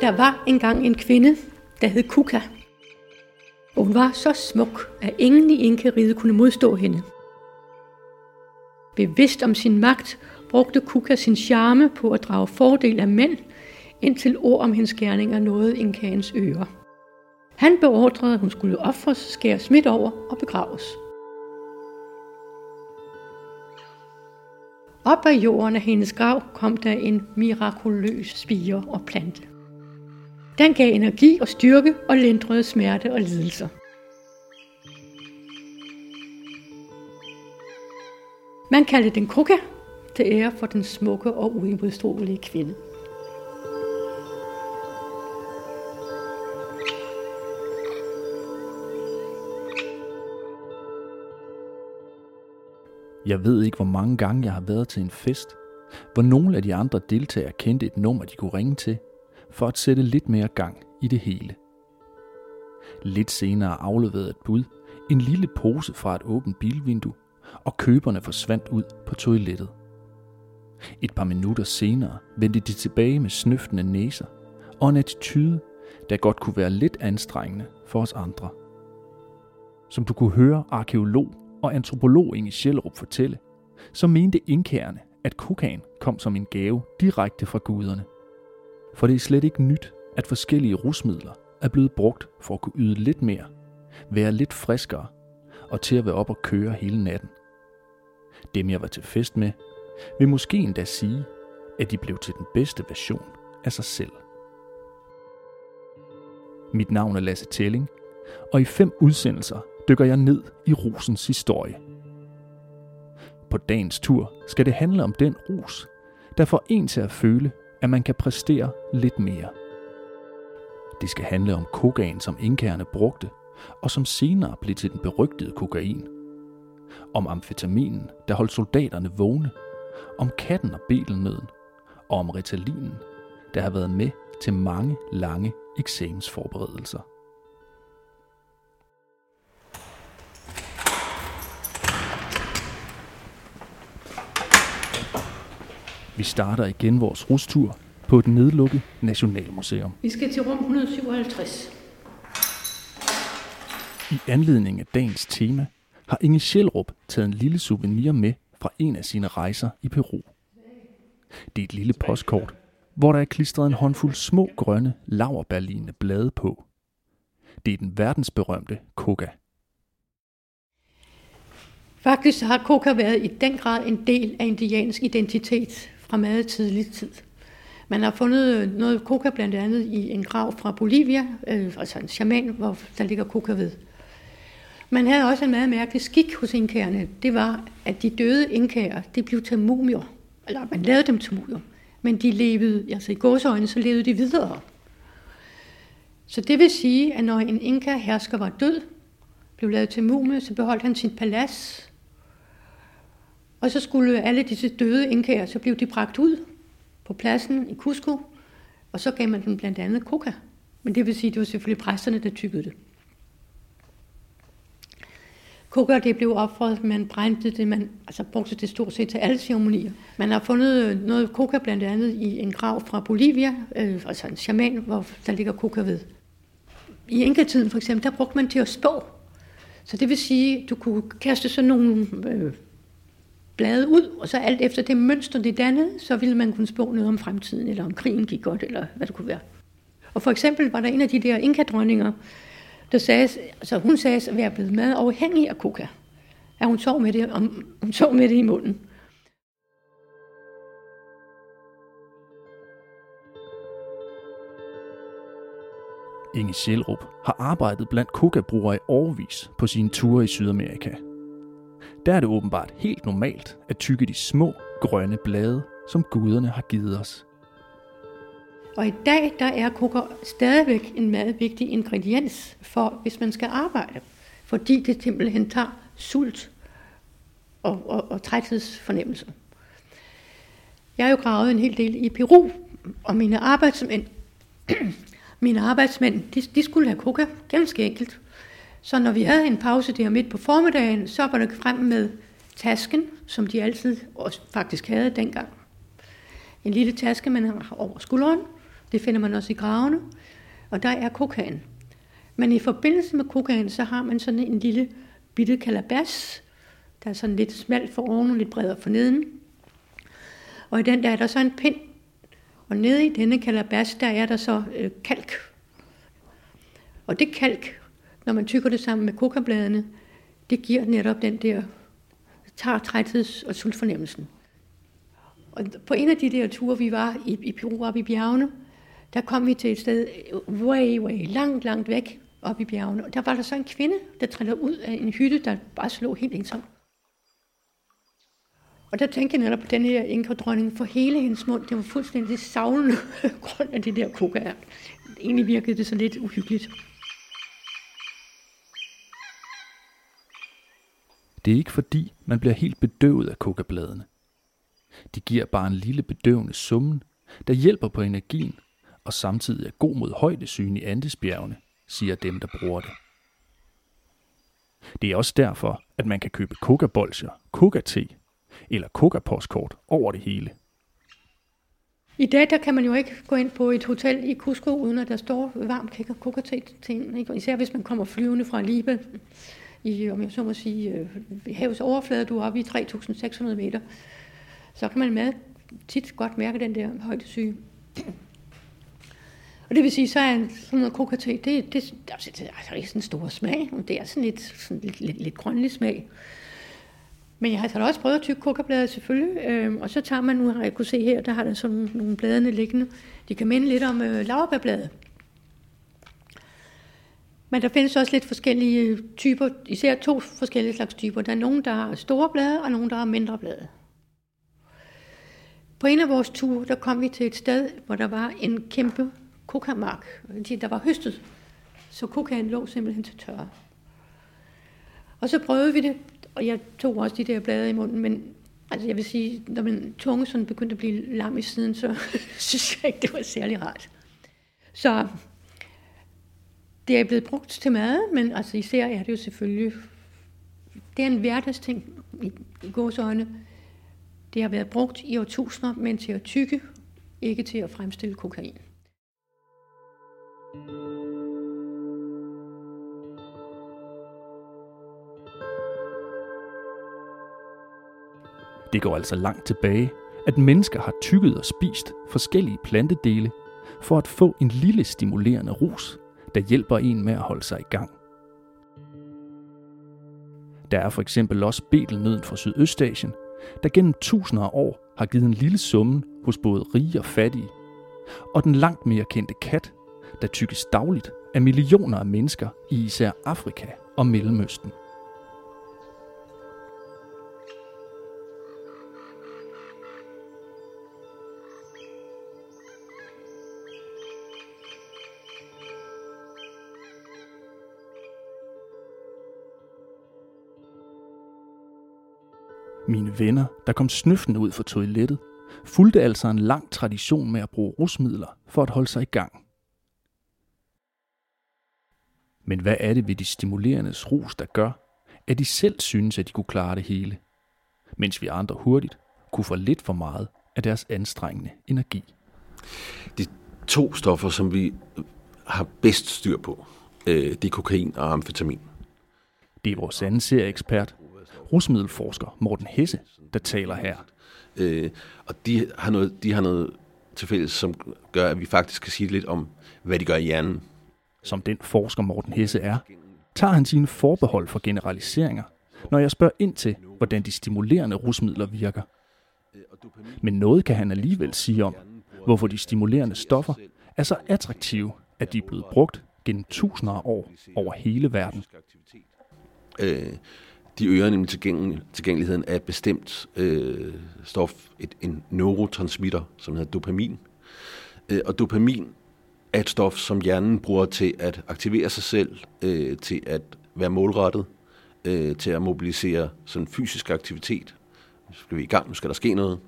Der var engang en kvinde, der hed Kuka. Og hun var så smuk, at ingen i Inkariget kunne modstå hende. Bevidst om sin magt, brugte Kuka sin charme på at drage fordel af mænd, indtil ord om hendes gerninger nåede Inkaens ører. Han beordrede, at hun skulle ofres, skæres midt over og begraves. Op af jorden af hendes grav kom der en mirakuløs spire og plante. Den gav energi og styrke og lindrede smerte og lidelser. Man kaldte den kruka til ære for den smukke og uimodståelige kvinde. Jeg ved ikke, hvor mange gange jeg har været til en fest, hvor nogle af de andre deltagere kendte et nummer, de kunne ringe til, for at sætte lidt mere gang i det hele. Lidt senere afleverede et bud, en lille pose fra et åbent bilvindue, og køberne forsvandt ud på toilettet. Et par minutter senere vendte de tilbage med snøftende næser og en attitude, der godt kunne være lidt anstrengende for os andre. Som du kunne høre arkeolog og antropolog Inge Sjællerup fortælle, så mente indkærende, at kokain kom som en gave direkte fra guderne. For det er slet ikke nyt, at forskellige rusmidler er blevet brugt for at kunne yde lidt mere, være lidt friskere og til at være op og køre hele natten. Dem jeg var til fest med, vil måske endda sige, at de blev til den bedste version af sig selv. Mit navn er Lasse Telling, og i fem udsendelser dykker jeg ned i rusens historie. På dagens tur skal det handle om den rus, der får en til at føle, at man kan præstere lidt mere. Det skal handle om kokain, som inkærerne brugte, og som senere blev til den berygtede kokain. Om amfetaminen, der holdt soldaterne vågne. Om katten og betelnøden. Og om ritalinen, der har været med til mange lange eksamensforberedelser. Vi starter igen vores rustur på et nedlukket nationalmuseum. Vi skal til rum 157. I anledning af dagens tema har Inge Sjælrup taget en lille souvenir med fra en af sine rejser i Peru. Det er et lille postkort, hvor der er klistret en håndfuld små grønne laverbærlignende blade på. Det er den verdensberømte coca. Faktisk har coca været i den grad en del af indiansk identitet fra meget tidlig tid. Man har fundet noget coca blandt andet i en grav fra Bolivia, øh, altså en shaman, hvor der ligger coca ved. Man havde også en meget mærkelig skik hos inkærerne. Det var, at de døde inkærer, de blev til mumier. Eller man lavede dem til mumier. Men de levede, altså i gåsøjne, så levede de videre. Så det vil sige, at når en inka-hersker var død, blev lavet til mumie, så beholdt han sit palads. Og så skulle alle disse døde inkaer, så blev de bragt ud på pladsen i Cusco, og så gav man dem blandt andet coca. Men det vil sige, at det var selvfølgelig præsterne, der tykkede det. Coca, det blev opfordret, man brændte det, man altså brugte det stort set til alle ceremonier. Man har fundet noget coca blandt andet i en grav fra Bolivia, øh, altså en shaman, hvor der ligger coca ved. I enketiden for eksempel, der brugte man til at spå. Så det vil sige, du kunne kaste sådan nogle øh, blade ud, og så alt efter det mønster, det dannede, så ville man kunne spå noget om fremtiden, eller om krigen gik godt, eller hvad det kunne være. Og for eksempel var der en af de der inkadronninger, der sagde, altså hun sagde at være blevet meget afhængig af coca. At hun sov med det, om, hun sov med det i munden. Inge Sjælrup har arbejdet blandt kokabrugere i årvis på sine ture i Sydamerika. Der er det åbenbart helt normalt at tykke de små, grønne blade, som guderne har givet os. Og i dag der er koker stadigvæk en meget vigtig ingrediens for, hvis man skal arbejde. Fordi det simpelthen tager sult og, og, og træthedsfornemmelse. Jeg har jo gravet en hel del i Peru, og mine arbejdsmænd Mine arbejdsmænd, de, de skulle have koka, ganske enkelt. Så når vi havde en pause der midt på formiddagen, så var det frem med tasken, som de altid også faktisk havde dengang. En lille taske, man har over skulderen. Det finder man også i gravene. Og der er kokain. Men i forbindelse med kokain, så har man sådan en lille bitte kalabas, der er sådan lidt smalt for oven og lidt bredere for neden. Og i den der er der så en pind. Og nede i denne kalabas, der er der så øh, kalk. Og det kalk, når man tykker det sammen med kokabladene, det giver netop den der trætheds- og sultfornemmelsen. Og på en af de der ture, vi var i, i Peru op i bjergene, der kom vi til et sted way, way, langt, langt væk op i bjergene. Og der var der så en kvinde, der trillede ud af en hytte, der bare slog helt ensom. Og der tænkte jeg netop på den her inkerdronning, for hele hendes mund, det var fuldstændig savlende grund af det der kokaer. Egentlig virkede det så lidt uhyggeligt. Det er ikke fordi, man bliver helt bedøvet af kokabladene. De giver bare en lille bedøvende summen, der hjælper på energien og samtidig er god mod højdesyn i Andesbjergene, siger dem, der bruger det. Det er også derfor, at man kan købe kokabolcher, kokate eller kokapostkort over det hele. I dag der kan man jo ikke gå ind på et hotel i Cusco, uden at der står varm kokate til en. Især hvis man kommer flyvende fra Libe i, om jeg så må sige, øh, havets overflade, du er oppe i 3.600 meter, så kan man med tit godt mærke den der højdesyge. Og det vil sige, så er en, sådan noget kokate, det, det, det, er altså ikke sådan en stor smag, det er sådan lidt, sådan lidt, lidt, lidt grønlig smag. Men jeg har altså også prøvet at tykke kokablader selvfølgelig, øh, og så tager man, nu har jeg kunne se her, der har der sådan nogle bladene liggende, de kan minde lidt om øh, laverbærbladet. Men der findes også lidt forskellige typer, især to forskellige slags typer. Der er nogen, der har store blade, og nogen, der har mindre blade. På en af vores ture, der kom vi til et sted, hvor der var en kæmpe kokamark, der var høstet. Så kokaen lå simpelthen til tørre. Og så prøvede vi det, og jeg tog også de der blade i munden, men altså jeg vil sige, når min tunge sådan begyndte at blive lam i siden, så synes jeg ikke, det var særlig rart. Så det er blevet brugt til meget, men altså især er det jo selvfølgelig, det er en hverdagsting i, i gåsøjne. Det har været brugt i årtusinder, men til at tykke, ikke til at fremstille kokain. Det går altså langt tilbage, at mennesker har tykket og spist forskellige plantedele for at få en lille stimulerende rus, der hjælper en med at holde sig i gang. Der er for eksempel også betelnøden fra Sydøstasien, der gennem tusinder af år har givet en lille summe hos både rige og fattige, og den langt mere kendte kat, der tykkes dagligt af millioner af mennesker i især Afrika og Mellemøsten. Mine venner, der kom snøftende ud fra toilettet, fulgte altså en lang tradition med at bruge rusmidler for at holde sig i gang. Men hvad er det ved de stimulerende rus, der gør, at de selv synes, at de kunne klare det hele, mens vi andre hurtigt kunne få lidt for meget af deres anstrengende energi? De to stoffer, som vi har bedst styr på, øh, det er kokain og amfetamin. Det er vores anden serieekspert, rusmiddelforsker Morten Hesse, der taler her. Øh, og de har, noget, de har noget til fælles, som gør, at vi faktisk kan sige lidt om, hvad de gør i hjernen. Som den forsker Morten Hesse er, tager han sine forbehold for generaliseringer, når jeg spørger ind til, hvordan de stimulerende rusmidler virker. Men noget kan han alligevel sige om, hvorfor de stimulerende stoffer er så attraktive, at de er blevet brugt gennem tusinder af år over hele verden. Øh, de øger nemlig tilgængeligheden af et bestemt øh, stof, et, en neurotransmitter, som hedder dopamin. Øh, og dopamin er et stof, som hjernen bruger til at aktivere sig selv, øh, til at være målrettet, øh, til at mobilisere sådan fysisk aktivitet. Nu skal vi i gang, nu skal der ske noget.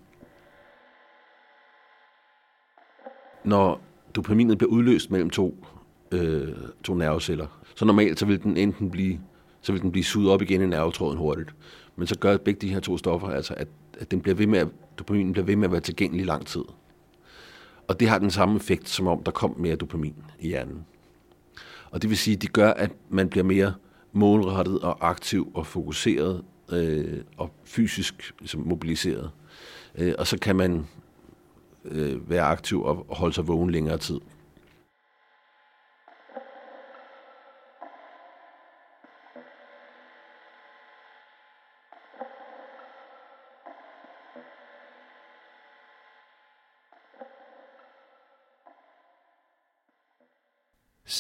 Når dopaminet bliver udløst mellem to, øh, to nerveceller. Så normalt så vil den enten blive, så vil den blive suget op igen i nervetråden hurtigt. Men så gør begge de her to stoffer altså, at, at den bliver ved med at, dopaminen bliver ved med at være tilgængelig lang tid. Og det har den samme effekt, som om der kom mere dopamin i hjernen. Og det vil sige, at de gør, at man bliver mere målrettet og aktiv og fokuseret øh, og fysisk ligesom, mobiliseret. Øh, og så kan man øh, være aktiv og holde sig vågen længere tid.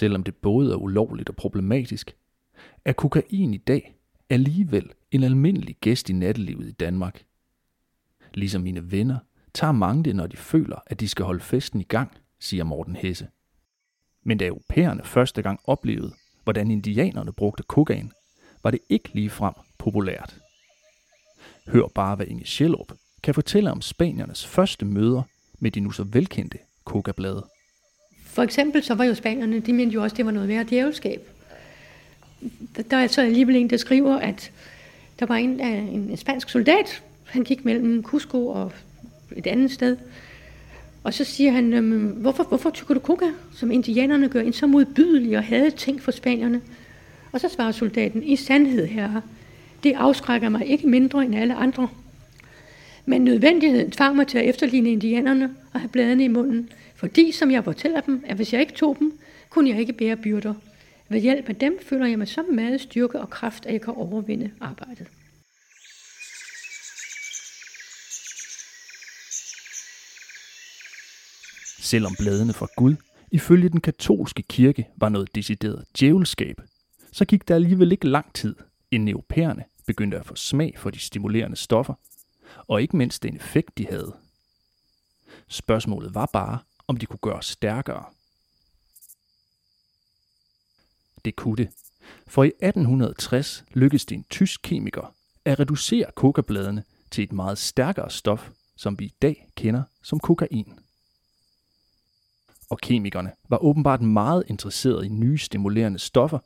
Selvom det både er ulovligt og problematisk, er kokain i dag alligevel en almindelig gæst i nattelivet i Danmark. Ligesom mine venner tager mange det, når de føler, at de skal holde festen i gang, siger Morten Hesse. Men da europæerne første gang oplevede, hvordan indianerne brugte kokain, var det ikke ligefrem populært. Hør bare, hvad Inge Schjellup kan fortælle om spaniernes første møder med de nu så velkendte kokablade. For eksempel så var jo spanierne, de mente jo også, at det var noget mere djævelskab. Der er så alligevel en, der skriver, at der var en, øh, en spansk soldat, han gik mellem Cusco og et andet sted, og så siger han, øhm, hvorfor, hvorfor tykker du coca, som indianerne gør, en så modbydelig og havde ting for spanierne? Og så svarer soldaten, i sandhed, herre, det afskrækker mig ikke mindre end alle andre. Men nødvendigheden tvang mig til at efterligne indianerne og have bladene i munden, fordi, som jeg fortæller dem, at hvis jeg ikke tog dem, kunne jeg ikke bære byrder. Ved hjælp af dem føler jeg mig så meget styrke og kraft, at jeg kan overvinde arbejdet. Selvom bladene fra Gud ifølge den katolske kirke var noget decideret djævelskab, så gik der alligevel ikke lang tid, inden europæerne begyndte at få smag for de stimulerende stoffer, og ikke mindst den effekt, de havde. Spørgsmålet var bare, om de kunne gøres stærkere. Det kunne det, for i 1860 lykkedes det en tysk kemiker at reducere kokabladene til et meget stærkere stof, som vi i dag kender som kokain. Og kemikerne var åbenbart meget interesserede i nye stimulerende stoffer,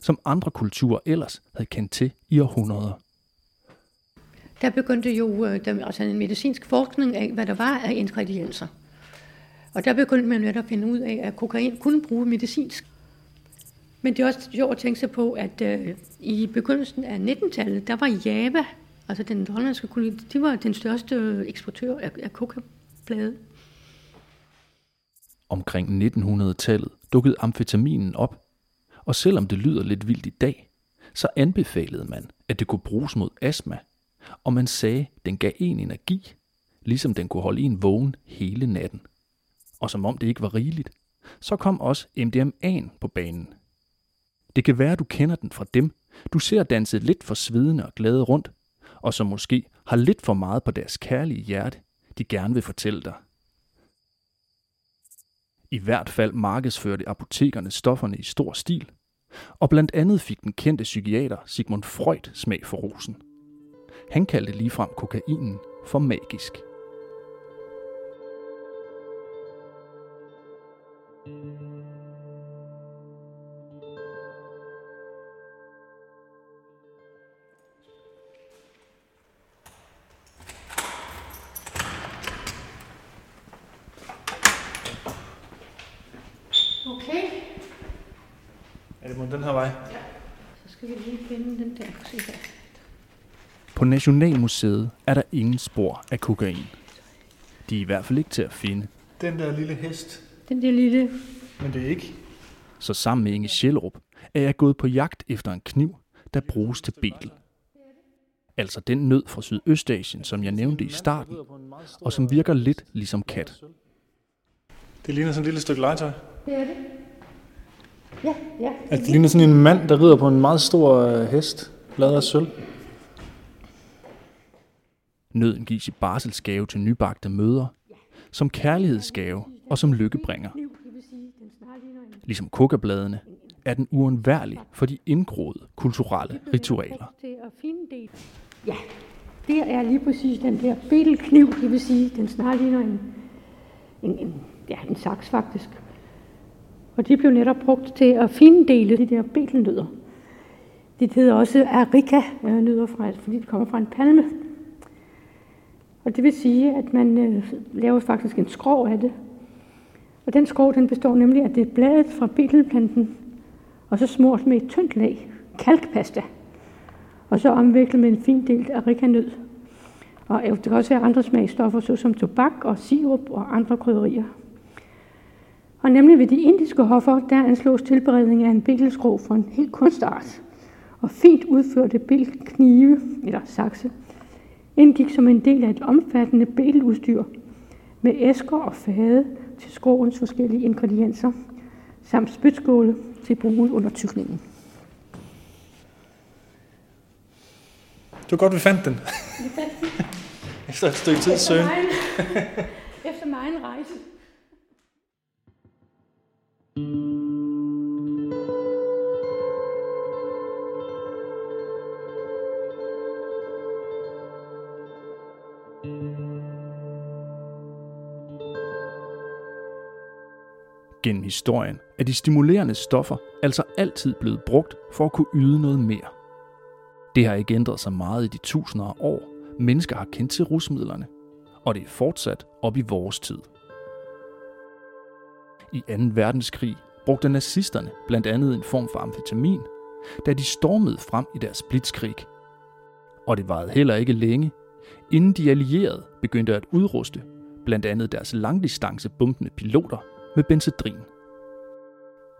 som andre kulturer ellers havde kendt til i århundreder. Der begyndte jo øh, der, altså en medicinsk forskning af, hvad der var af ingredienser. Og der begyndte man netop at finde ud af, at kokain kunne bruge medicinsk. Men det er også sjovt at tænke sig på, at øh, i begyndelsen af 1900-tallet, der var Java, altså den hollandske koloni, de var den største øh, eksportør af, af kokablade. Omkring 1900-tallet dukkede amfetaminen op, og selvom det lyder lidt vildt i dag, så anbefalede man, at det kunne bruges mod astma, og man sagde, at den gav en energi, ligesom den kunne holde en vågen hele natten. Og som om det ikke var rigeligt, så kom også MDMA'en på banen. Det kan være, at du kender den fra dem, du ser danset lidt for svidende og glade rundt, og som måske har lidt for meget på deres kærlige hjerte, de gerne vil fortælle dig. I hvert fald markedsførte apotekerne stofferne i stor stil, og blandt andet fik den kendte psykiater Sigmund Freud smag for rosen. Han kaldte ligefrem kokainen for magisk. Den her vej? så skal vi lige finde den der. Se her. På Nationalmuseet er der ingen spor af kokain. De er i hvert fald ikke til at finde, Den der lille hest. Den der lille Men det er ikke. så sammen med Inge Sjællerup er jeg gået på jagt efter en kniv, der bruges til betel. Altså den nød fra Sydøstasien, som jeg nævnte i starten, og som virker lidt ligesom kat. Det ligner sådan et lille stykke legetøj. Det er det. Ja, ja. Altså, det ligner sådan en mand, der rider på en meget stor øh, hest, lavet af sølv. Nøden gives i barselsgave til nybagte møder, som kærlighedsgave og som lykkebringer. Kniv, det vil sige, den snart ligner en Ligesom kokabladene er den uundværlig for de indgroede kulturelle ritualer. Ja, det er lige præcis den der betelkniv, det vil sige, den snart ligner en, en, en, ja, en saks faktisk. Og de blev netop brugt til at findele de der betelnødder. De hedder også arika-nødder, øh, fra, fordi de kommer fra en palme. Og det vil sige, at man øh, laver faktisk en skrov af det. Og den skrov den består nemlig af det bladet fra betelplanten, og så smurt med et tyndt lag kalkpasta, og så omviklet med en fin del arikanød. Og det kan også være andre smagstoffer, såsom tobak og sirup og andre krydderier. Og nemlig ved de indiske hoffer, der anslås tilberedning af en bækkelskrog for en helt kunstart. Og fint udførte bælknive, eller sakse, indgik som en del af et omfattende bæludstyr med æsker og fade til skrogens forskellige ingredienser, samt spytskåle til brug under tykningen. Det var godt, vi fandt den. Efter et stykke tid søgen. Efter mig en rejse. Gennem historien er de stimulerende stoffer altså altid blevet brugt for at kunne yde noget mere. Det har ikke ændret sig meget i de tusinder af år, mennesker har kendt til rusmidlerne, og det er fortsat op i vores tid. I 2. verdenskrig brugte nazisterne blandt andet en form for amfetamin, da de stormede frem i deres blitzkrig. Og det varede heller ikke længe, inden de allierede begyndte at udruste blandt andet deres langdistancebumpende piloter med benzedrin.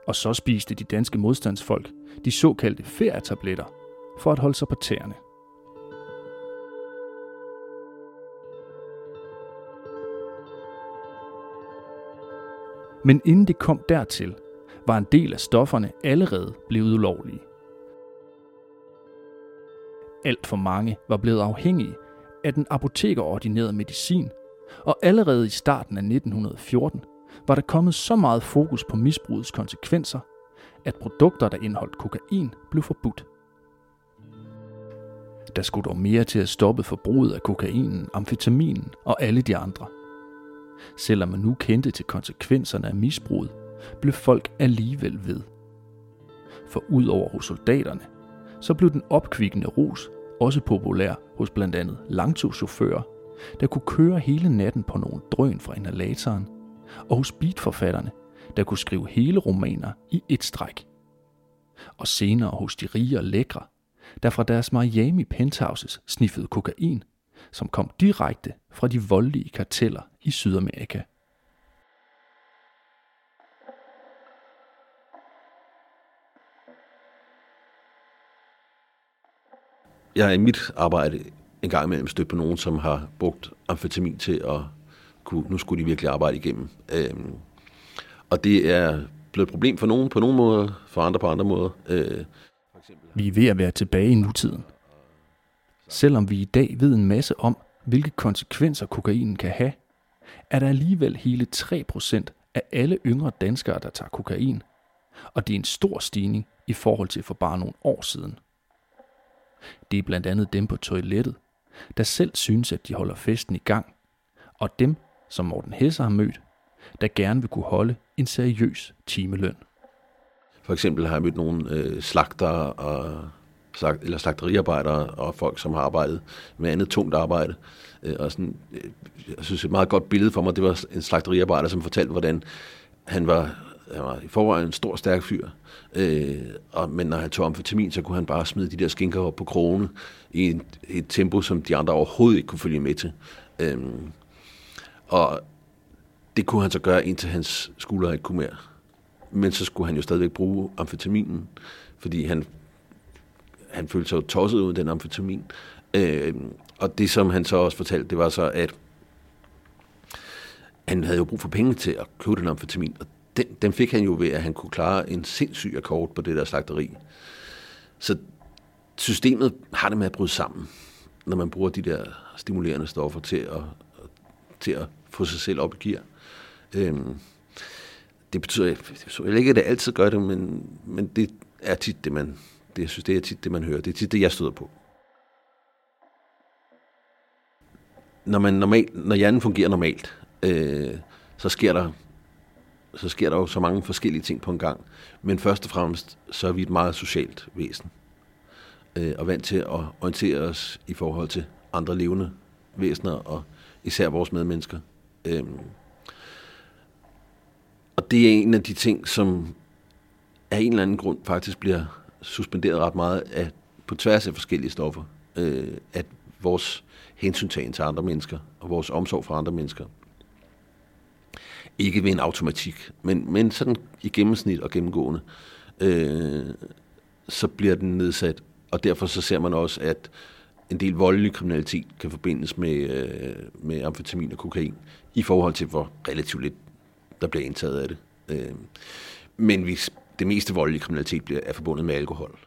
Og så spiste de danske modstandsfolk de såkaldte ferietabletter for at holde sig på tæerne. Men inden det kom dertil, var en del af stofferne allerede blevet ulovlige. Alt for mange var blevet afhængige af den apotekerordinerede medicin, og allerede i starten af 1914 var der kommet så meget fokus på misbrugets konsekvenser, at produkter, der indeholdt kokain, blev forbudt. Der skulle dog mere til at stoppe forbruget af kokainen, amfetaminen og alle de andre. Selvom man nu kendte til konsekvenserne af misbruget, blev folk alligevel ved. For ud over hos soldaterne, så blev den opkvikkende rus også populær hos blandt andet langturschauffører, der kunne køre hele natten på nogle drøn fra inhalatoren – og hos beatforfatterne, der kunne skrive hele romaner i et stræk. Og senere hos de rige og lækre, der fra deres Miami penthouses sniffede kokain, som kom direkte fra de voldelige karteller i Sydamerika. Jeg er i mit arbejde en gang imellem stødt på nogen, som har brugt amfetamin til at kunne, nu skulle de virkelig arbejde igennem. Øhm, og det er blevet et problem for nogen på nogle måder, for andre på andre måder. Øh. Vi er ved at være tilbage i nutiden. Selvom vi i dag ved en masse om, hvilke konsekvenser kokainen kan have, er der alligevel hele 3% af alle yngre danskere, der tager kokain. Og det er en stor stigning i forhold til for bare nogle år siden. Det er blandt andet dem på toilettet, der selv synes, at de holder festen i gang, og dem, som Morten Hesse har mødt, der gerne vil kunne holde en seriøs timeløn. For eksempel har jeg mødt nogle øh, slagter og slagt, eller slagteriarbejdere og folk, som har arbejdet med andet tungt arbejde. Øh, og sådan, øh, jeg synes, et meget godt billede for mig, det var en slagteriarbejder, som fortalte, hvordan han var, han var i forvejen en stor, stærk fyr. Øh, og, men når han tog amfetamin, så kunne han bare smide de der skinker op på krone i et, et tempo, som de andre overhovedet ikke kunne følge med til. Øh, og det kunne han så gøre, indtil hans skuldre ikke kunne mere. Men så skulle han jo stadigvæk bruge amfetaminen, fordi han, han følte sig jo tosset ud af den amfetamin. Øh, og det, som han så også fortalte, det var så, at han havde jo brug for penge til at købe den amfetamin, og den, den fik han jo ved, at han kunne klare en sindssyg akkord på det der slagteri. Så systemet har det med at bryde sammen, når man bruger de der stimulerende stoffer til at, til at få sig selv op i gear. Øhm, det betyder, jeg betyder ikke, at det altid gør det, men, men det er tit det, man, det, jeg synes, det er tit det, man hører. Det er tit det, jeg støder på. Når, man normalt, når hjernen fungerer normalt, øh, så sker der så sker der jo så mange forskellige ting på en gang. Men først og fremmest, så er vi et meget socialt væsen. Øh, og vant til at orientere os i forhold til andre levende væsener, og især vores medmennesker. Øh, og det er en af de ting, som af en eller anden grund faktisk bliver suspenderet ret meget af, på tværs af forskellige stoffer. Øh, at vores hensyntagen til andre mennesker, og vores omsorg for andre mennesker, ikke ved en automatik, men, men sådan i gennemsnit og gennemgående, øh, så bliver den nedsat. Og derfor så ser man også, at en del voldelig kriminalitet kan forbindes med, øh, med amfetamin og kokain, i forhold til, hvor relativt lidt der bliver indtaget af det. Øh, men vi det meste voldelige kriminalitet bliver, er forbundet med alkohol.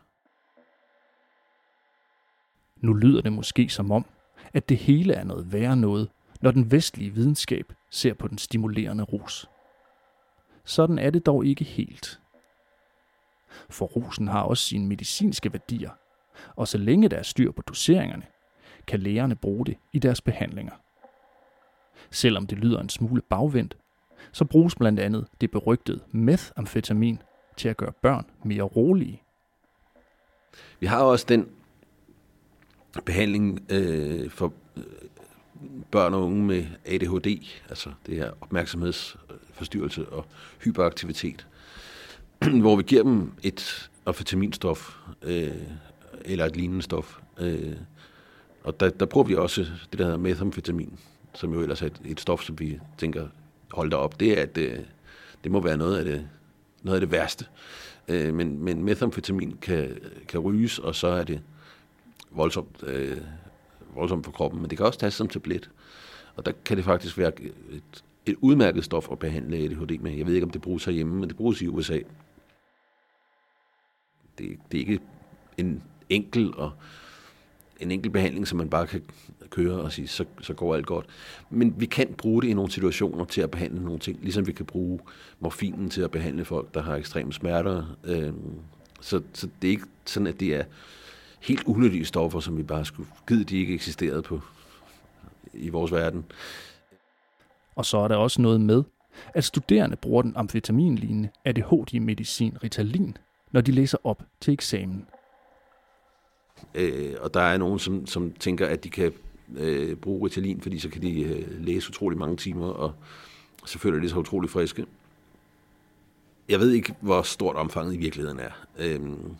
Nu lyder det måske som om, at det hele er noget værre noget, når den vestlige videnskab ser på den stimulerende rus. Sådan er det dog ikke helt. For rusen har også sine medicinske værdier, og så længe der er styr på doseringerne, kan lægerne bruge det i deres behandlinger. Selvom det lyder en smule bagvendt, så bruges blandt andet det berygtede methamfetamin til at gøre børn mere rolige. Vi har også den behandling øh, for øh, børn og unge med ADHD, altså det her opmærksomhedsforstyrrelse og hyperaktivitet, hvor vi giver dem et amfetaminstof øh, eller et lignende stof. Øh, og der, der bruger vi også det, der hedder methamfetamin, som jo ellers er et, et stof, som vi tænker, hold da op, det er, at det, det må være noget af det, noget af det værste. Øh, men, men methamfetamin kan, kan ryges, og så er det voldsomt, øh, voldsomt for kroppen, men det kan også tages som tablet. Og der kan det faktisk være et, et udmærket stof at behandle ADHD med. Jeg ved ikke, om det bruges herhjemme, men det bruges i USA. Det, det er ikke en enkel og en enkel behandling, som man bare kan køre og sige, så, så går alt godt. Men vi kan bruge det i nogle situationer til at behandle nogle ting, ligesom vi kan bruge morfinen til at behandle folk, der har ekstreme smerter. Øh, så, så det er ikke sådan, at det er helt unyttige stoffer, som vi bare skulle givet, de ikke eksisterede på i vores verden. Og så er der også noget med, at studerende bruger den amfetaminlignende ADHD-medicin Ritalin, når de læser op til eksamen. Øh, og der er nogen, som, som tænker, at de kan øh, bruge Ritalin, fordi så kan de øh, læse utrolig mange timer, og så føler de sig utrolig friske. Jeg ved ikke, hvor stort omfanget i virkeligheden er. Øhm,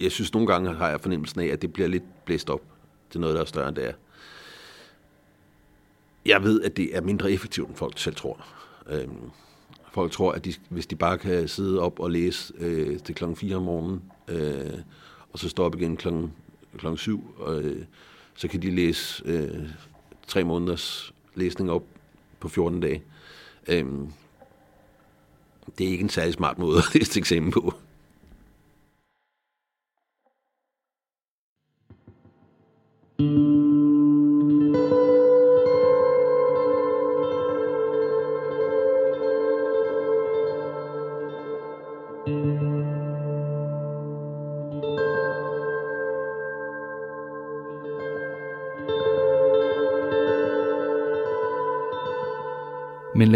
jeg synes nogle gange har jeg fornemmelsen af, at det bliver lidt blæst op til noget, der er større end det er. Jeg ved, at det er mindre effektivt, end folk selv tror. Øhm, folk tror, at de, hvis de bare kan sidde op og læse øh, til klokken 4 om morgenen, øh, og så stå op igen klokken, klokken 7, og, øh, så kan de læse øh, tre måneders læsning op på 14 dage. Øhm, det er ikke en særlig smart måde at læse eksamen på.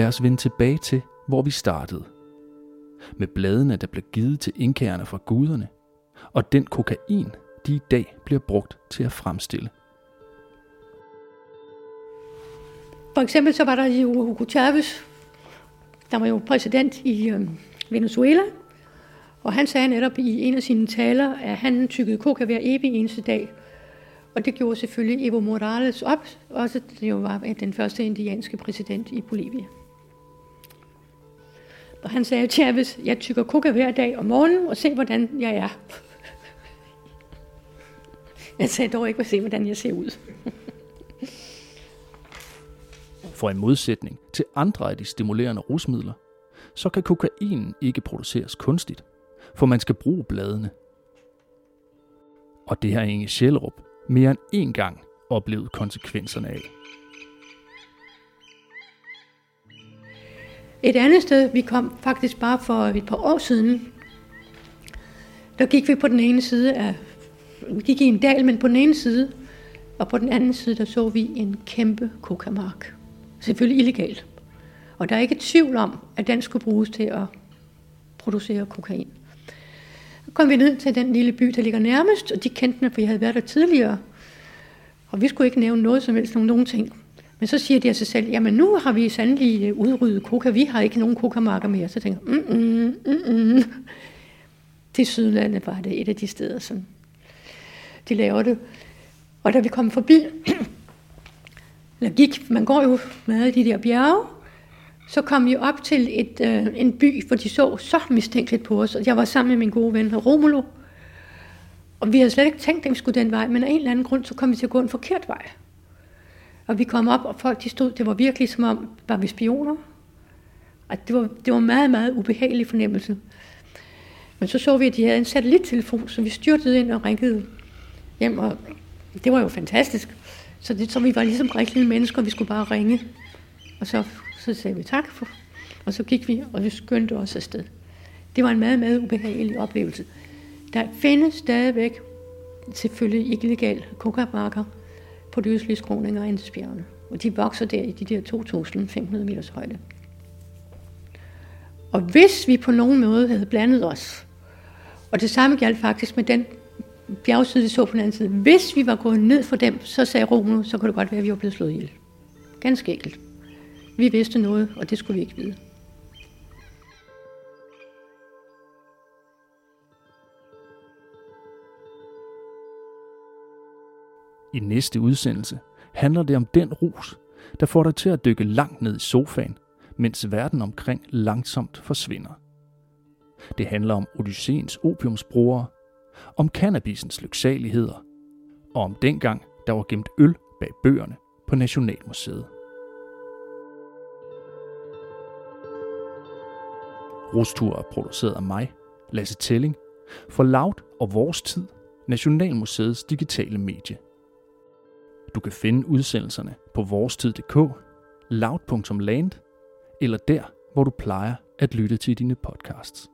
Lad os vende tilbage til, hvor vi startede. Med bladene, der blev givet til indkærerne fra guderne, og den kokain, de i dag bliver brugt til at fremstille. For eksempel så var der jo Hugo Chavez, der var jo præsident i øh, Venezuela, og han sagde netop i en af sine taler, at han tykkede coca hver evig eneste dag. Og det gjorde selvfølgelig Evo Morales op, også det jo var den første indianske præsident i Bolivia. Og han sagde, Chavez, jeg tykker coca hver dag om morgenen, og se, hvordan jeg er. Jeg sagde dog ikke, at se, hvordan jeg ser ud. For i modsætning til andre af de stimulerende rusmidler, så kan kokain ikke produceres kunstigt, for man skal bruge bladene. Og det har Inge Sjællerup mere end én gang oplevet konsekvenserne af. Et andet sted, vi kom faktisk bare for et par år siden, der gik vi på den ene side af, vi gik i en dal, men på den ene side, og på den anden side, der så vi en kæmpe kokamark. Selvfølgelig illegalt. Og der er ikke tvivl om, at den skulle bruges til at producere kokain. Så kom vi ned til den lille by, der ligger nærmest, og de kendte mig, for jeg havde været der tidligere. Og vi skulle ikke nævne noget som helst, nogen, nogen ting. Men så siger de af sig selv, jamen nu har vi sandelig øh, udryddet koka, vi har ikke nogen kokamarker mere. Så tænker jeg, mm, mm, mm, mm. Sydlandet var det et af de steder, som de laver det. Og da vi kom forbi, eller gik, man går jo med de der bjerge, så kom vi op til et, øh, en by, hvor de så så mistænkeligt på os. Og jeg var sammen med min gode ven Romulo. Og vi havde slet ikke tænkt, at vi skulle den vej, men af en eller anden grund, så kom vi til at gå en forkert vej. Og vi kom op, og folk de stod, det var virkelig som om, var vi spioner? At det var, det var en meget, meget ubehagelig fornemmelse. Men så så vi, at de havde en satellittelefon, så vi styrtede ind og ringede hjem, og det var jo fantastisk. Så, det, så vi var ligesom rigtige mennesker, og vi skulle bare ringe. Og så, så sagde vi tak, for, og så gik vi, og vi skyndte os afsted. Det var en meget, meget ubehagelig oplevelse. Der findes stadigvæk selvfølgelig illegal kokamarker på de og Andesbjergene. Og de vokser der i de der 2.500 meters højde. Og hvis vi på nogen måde havde blandet os, og det samme galt faktisk med den bjergside, vi så på den anden side, hvis vi var gået ned for dem, så sagde Romeo, så kunne det godt være, at vi var blevet slået ihjel. Ganske enkelt. Vi vidste noget, og det skulle vi ikke vide. I næste udsendelse handler det om den rus, der får dig til at dykke langt ned i sofaen, mens verden omkring langsomt forsvinder. Det handler om Odysseens opiumsbrugere, om cannabisens lyksaligheder, og om dengang, der var gemt øl bag bøgerne på Nationalmuseet. Rustur er produceret af mig, Lasse Telling, for Loud og Vores Tid, Nationalmuseets digitale medie. Du kan finde udsendelserne på vorstid.dk, loud.land eller der, hvor du plejer at lytte til dine podcasts.